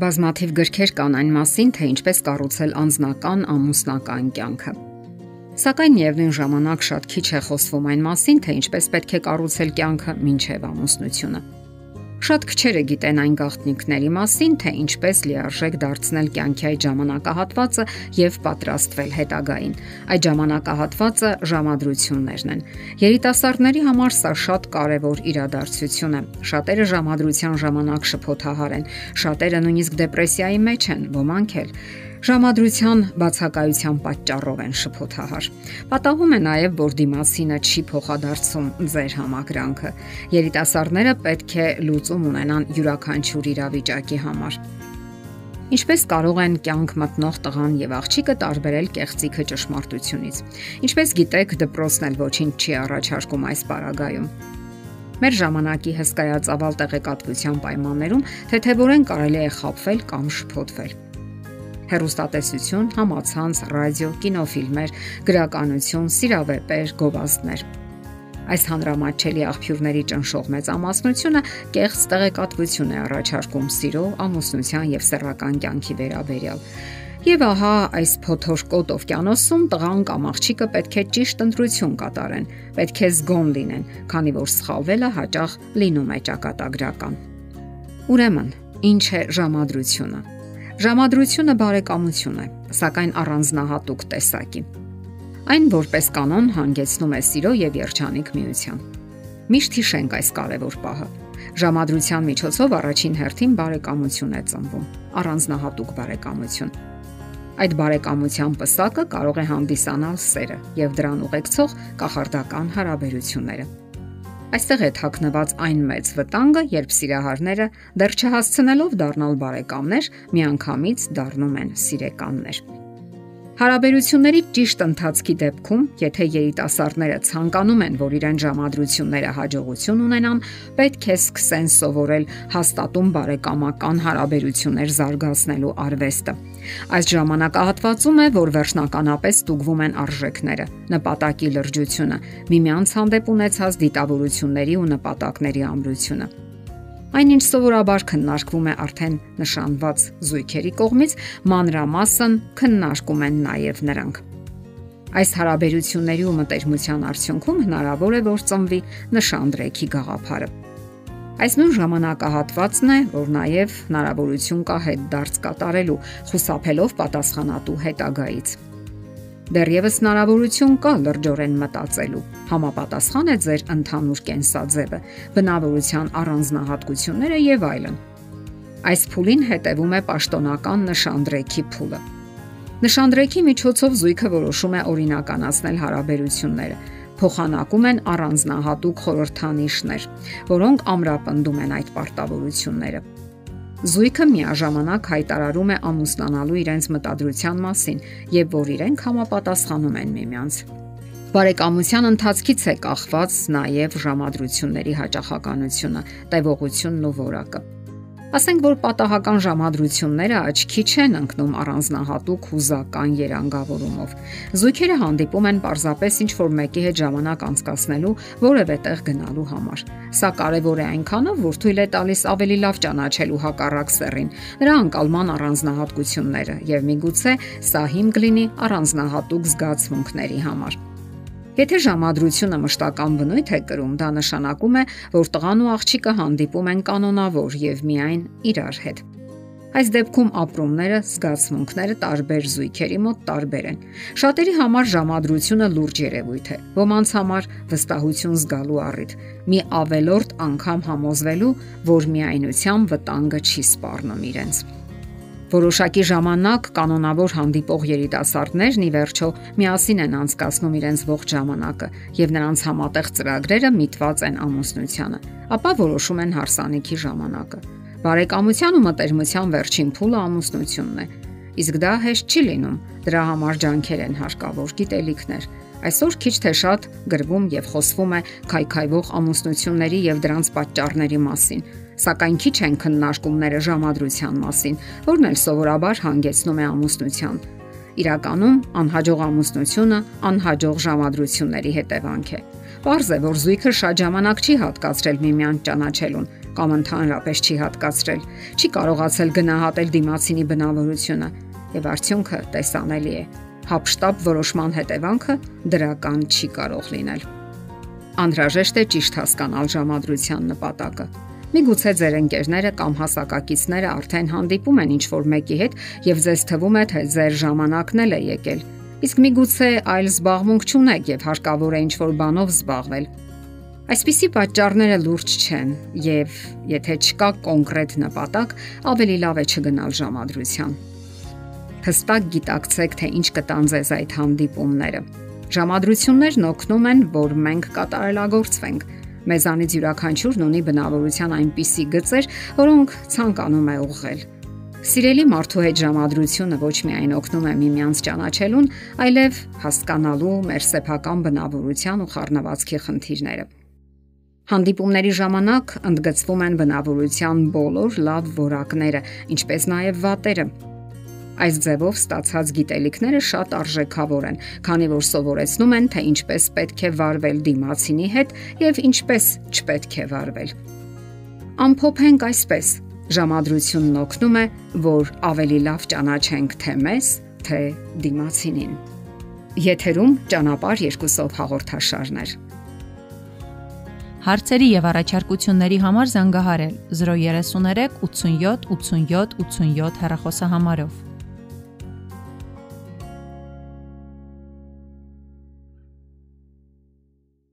Բազմաթիվ գրքեր կան այն մասին, թե ինչպես կառուցել անznական ամուսնական կյանքը։ Սակայն միևնույն ժամանակ շատ քիչ է խոսվում այն մասին, թե ինչպես պետք է կառուցել կյանքը ոչ միայն ամուսնությունը։ Շատ քչերը գիտեն այն գաղտնիքների մասին, թե ինչպես լիարժեք դարձնել կյանքի այդ ժամանակահատվածը եւ պատրաստվել հետագային։ Այդ ժամանակահատվածը ժամադրություններն են։ Երիտասարդների համար սա շատ կարևոր իրադարձություն է։ Շատերը ժամադրության ժամանակ շփոթահար են, շատերը նույնիսկ դեպրեսիայի մեջ են, ոմանք էլ Ժամադրության բացակայության պատճառով են շփոթահար։ Պատահում է նաև, որ դիմասինը չի փոխադարձում ձեր համակրանքը։ Երիտասարդները պետք է լուծում ունենան յուրաքանչյուր իրավիճակի համար։ Ինչպես կարող են կյանք մտնող տղան եւ աղջիկը տարբերել կեղծիքը ճշմարտությունից։ Ինչպես գիտեք, դպրոցն էլ ոչինչ չի առաջարկում այս պարագայում։ Մեր ժամանակի հսկայածավալ տեղեկատվության պայմաններում թեթևորեն կարելի է խապվել կամ շփոթվել հերոստատեսություն, համացանց, ռադիո, կինոֆիլմեր, գրականություն, սիրավեպեր, գովազդներ։ Այս հանրամատչելի աղբյուրների ճնշող մեծամասնությունը կեղծ տեղեկատվություն է առաջարկում սիրո, ամուսնության եւ սեռական կյանքի վերաբերյալ։ Եվ ահա այս փոթորկոտ օվկիանոսում տղան կամ աղջիկը պետք է ճիշտ ընտրություն կատարեն, պետք է զգոն լինեն, քանի որ սխալվելը հաճախ լինում է ճակատագրական։ Ուրեմն, ինչ է ժամադրությունը։ Ժամադրությունը բարեկամություն է, սակայն առանձնահատուկ տեսակի։ Այն որպես կանոն հանգեցնում է սիրո եւ երջանիկ միության։ Միշտ հիշենք այս կարևոր պահը։ Ժամադրության միջոցով առաջին հերթին բարեկամություն է ծնվում, առանձնահատուկ բարեկամություն։ Այդ բարեկամության պսակը կարող է հանդիսանալ սերը եւ դրան ուղեկցող կախարդական հարաբերությունները։ Այստեղ է թաքնված այն մեծ վտանգը, երբ սիրահարները դեռ չհասցնելով դառնալ բարեկամներ, միանգամից դառնում են սիրեկաններ։ Հարաբերությունների ճիշտ ընթացքի դեպքում, եթե երիտասարդները ցանկանում են, որ իրեն ժամադրությունները հաջողություն ունենան, պետք է սկսեն սովորել հաստատում բարեկամական հարաբերություններ զարգացնելու արվեստը։ Այս ժամանակահատվածում է, որ վերջնականապես ստուգվում են արժեքները, նպատակի լրջությունը, միմյանց հանդեպ ունեցած դիտավորությունների ու նպատակների ամրությունը։ Այնինչ սովորաբար քննարկվում է արդեն նշանված զույգերի կողմից, մանրամասն քննարկում են նաև նրանք։ Այս հարաբերությունների ու մտերմության արդյունքում հնարավոր է որ ծնվի նշանդրեքի գաղափարը։ Այս նույն ժամանակահատվածն է, որ նաև հնարավորություն կա հետ դարձ կատարելու, խուսափելով պատասխանատու հետագայից։ Դեռևս հնարավորություն կա լրջորեն մտածելու։ Համապատասխան է ձեր ընդհանուր կենսաձևը, բնավորության առանձնահատկությունները եւ այլն։ Այս փուլին հետևում է պաշտոնական նշանդրեքի փուլը։ Նշանդրեքի միջոցով զույգը որոշում է օրինականացնել հարաբերությունները, փոխանակում են առանձնահատուկ խորհրդանիշներ, որոնք ամրապնդում են այդ պարտավորությունները։ Զույգը միաժամանակ հայտարարում է ամուսնանալու իրենց մտադրության մասին եւ որ իրենք համապատասխանում են միմյանց։ Բարեկամության ընթացքից է կախված նաև ժամադրությունների հաճախականությունը, տևողությունն ու որակը։ Ասենք որ պատահական ժամադրությունները աչքի չեն ընկնում առանձնահատուկ հուզական երանգավորումով։ Զույգերը հանդիպում են parzapes ինչ որ մեկի հետ ժամանակ անցկасնելու որևէ տեղ գնալու համար։ Սա կարևոր է այնքանով, որ թույլ է տալիս ավելի լավ ճանաչելու հակառակ սեռին, նրա անկալման առանձնահատկությունները եւ միգուցե սա հիմք լինի առանձնահատուկ զգացմունքների համար։ Եթե ժամադրությունը մշտական բնույթ է կրում, դա նշանակում է, որ տղան ու աղջիկը հանդիպում են կանոնավոր եւ միայն իրար հետ։ Այս դեպքում ապրումները, զգացմունքները տարբեր զույգերի մոտ տարբեր են։ Շատերի համար ժամադրությունը լուրջ երևույթ է, ոմանց համար վստահություն զգալու առիթ, մի ավելորտ անգամ համոզվելու, որ միայնության վտանգը չի սպառնում իրենց։ Որոշակի ժամանակ կանոնավոր հանդիպող երիտասարդներն ի վերջո միասին են անցկасնում իրենց ողջ ժամանակը եւ նրանց համատեղ ծրագրերը միտված են ամուսնությանը, ապա որոշում են հարսանիքի ժամանակը։ Բարեկամության ու մտերմության վերջին փուլը ամուսնությունն է։ Իսկ դա հեշտ չի լինում։ Դրա համար ջանքեր են հարկավոր, գիտելիքներ, Այսօր քիչ թե շատ գրվում եւ խոսվում է քայքայվող ամուսնությունների եւ դրանց պատճառների մասին, սակայն քիչ են քննարկումները ժամադրության մասին, որն էլ սովորաբար հանգեցնում է ամուսնության։ Իրականում անհաջող ամուսնությունը անհաջող ժամադրությունների հետևանք է։ Պարզ է, որ զույգը շատ ժամանակ չի հատկացրել միմյանց ճանաչելուն, կամ ընդհանրապես չի հատկացրել, չի կարողացել գնահատել դիմացինի բնավորությունը եւ արդյունքը տեսանելի է։ Հապշտապ որոշման հետևանքը դրական չի կարող լինել։ Անհրաժեշտ է ճիշտ հասկանալ ժամադրության նպատակը։ Միգուցե ձեր ընկերները կամ հասակակիցները արդեն հանդիպում են ինչ-որ մեկի հետ եւ ձեզ թվում է, թե ձեր ժամանակն է եկել։ Իսկ միգուցե այլ զբաղմունք չունեք եւ հարկավոր է ինչ-որ բանով զբաղվել Այսպիսի պատճառները լուրջ չեն եւ եթե չկա կոնկրետ նպատակ, ավելի լավ է չգնալ ժամադրության։ Հստակ գիտակցեք, թե ինչ կտան ձեզ այդ հանդիպումները։ Ժամադրություններն օգնում են, որ մենք կատարելագործվենք։ Մեզանից յուրաքանչյուրն ունի բնավորության այնպիսի գծեր, որոնք ցանկանում է ուղղել։ Սիրելի մարդու հետ ժամադրությունը ոչ միայն օգնում է միմյանց ճանաչելուն, այլև հասկանալու մեր սեփական բնավորության ու խառնվածքի խնդիրները։ Հանդիպումների ժամանակ ընդգծվում են բնավորության բոլոր լավ որակները, ինչպես նաև վատերը։ Այս ձևով ստացած գիտելիքները շատ արժեքավոր են, քանի որ սովորեցնում են, թե ինչպես պետք է վարվել դիմացինի հետ եւ ինչպես չպետք է վարվել։ Ամփոփենք այսպես. ժամադրությունն օգնում է, որ ավելի լավ ճանաչենք թե մեզ, թե դիմացինին։ Եթերում ճանապարհ երկուսով հաղորդաշարներ։ Հարցերի եւ առաջարկությունների համար զանգահարել 033 87 87 87 հեռախոսահամարով։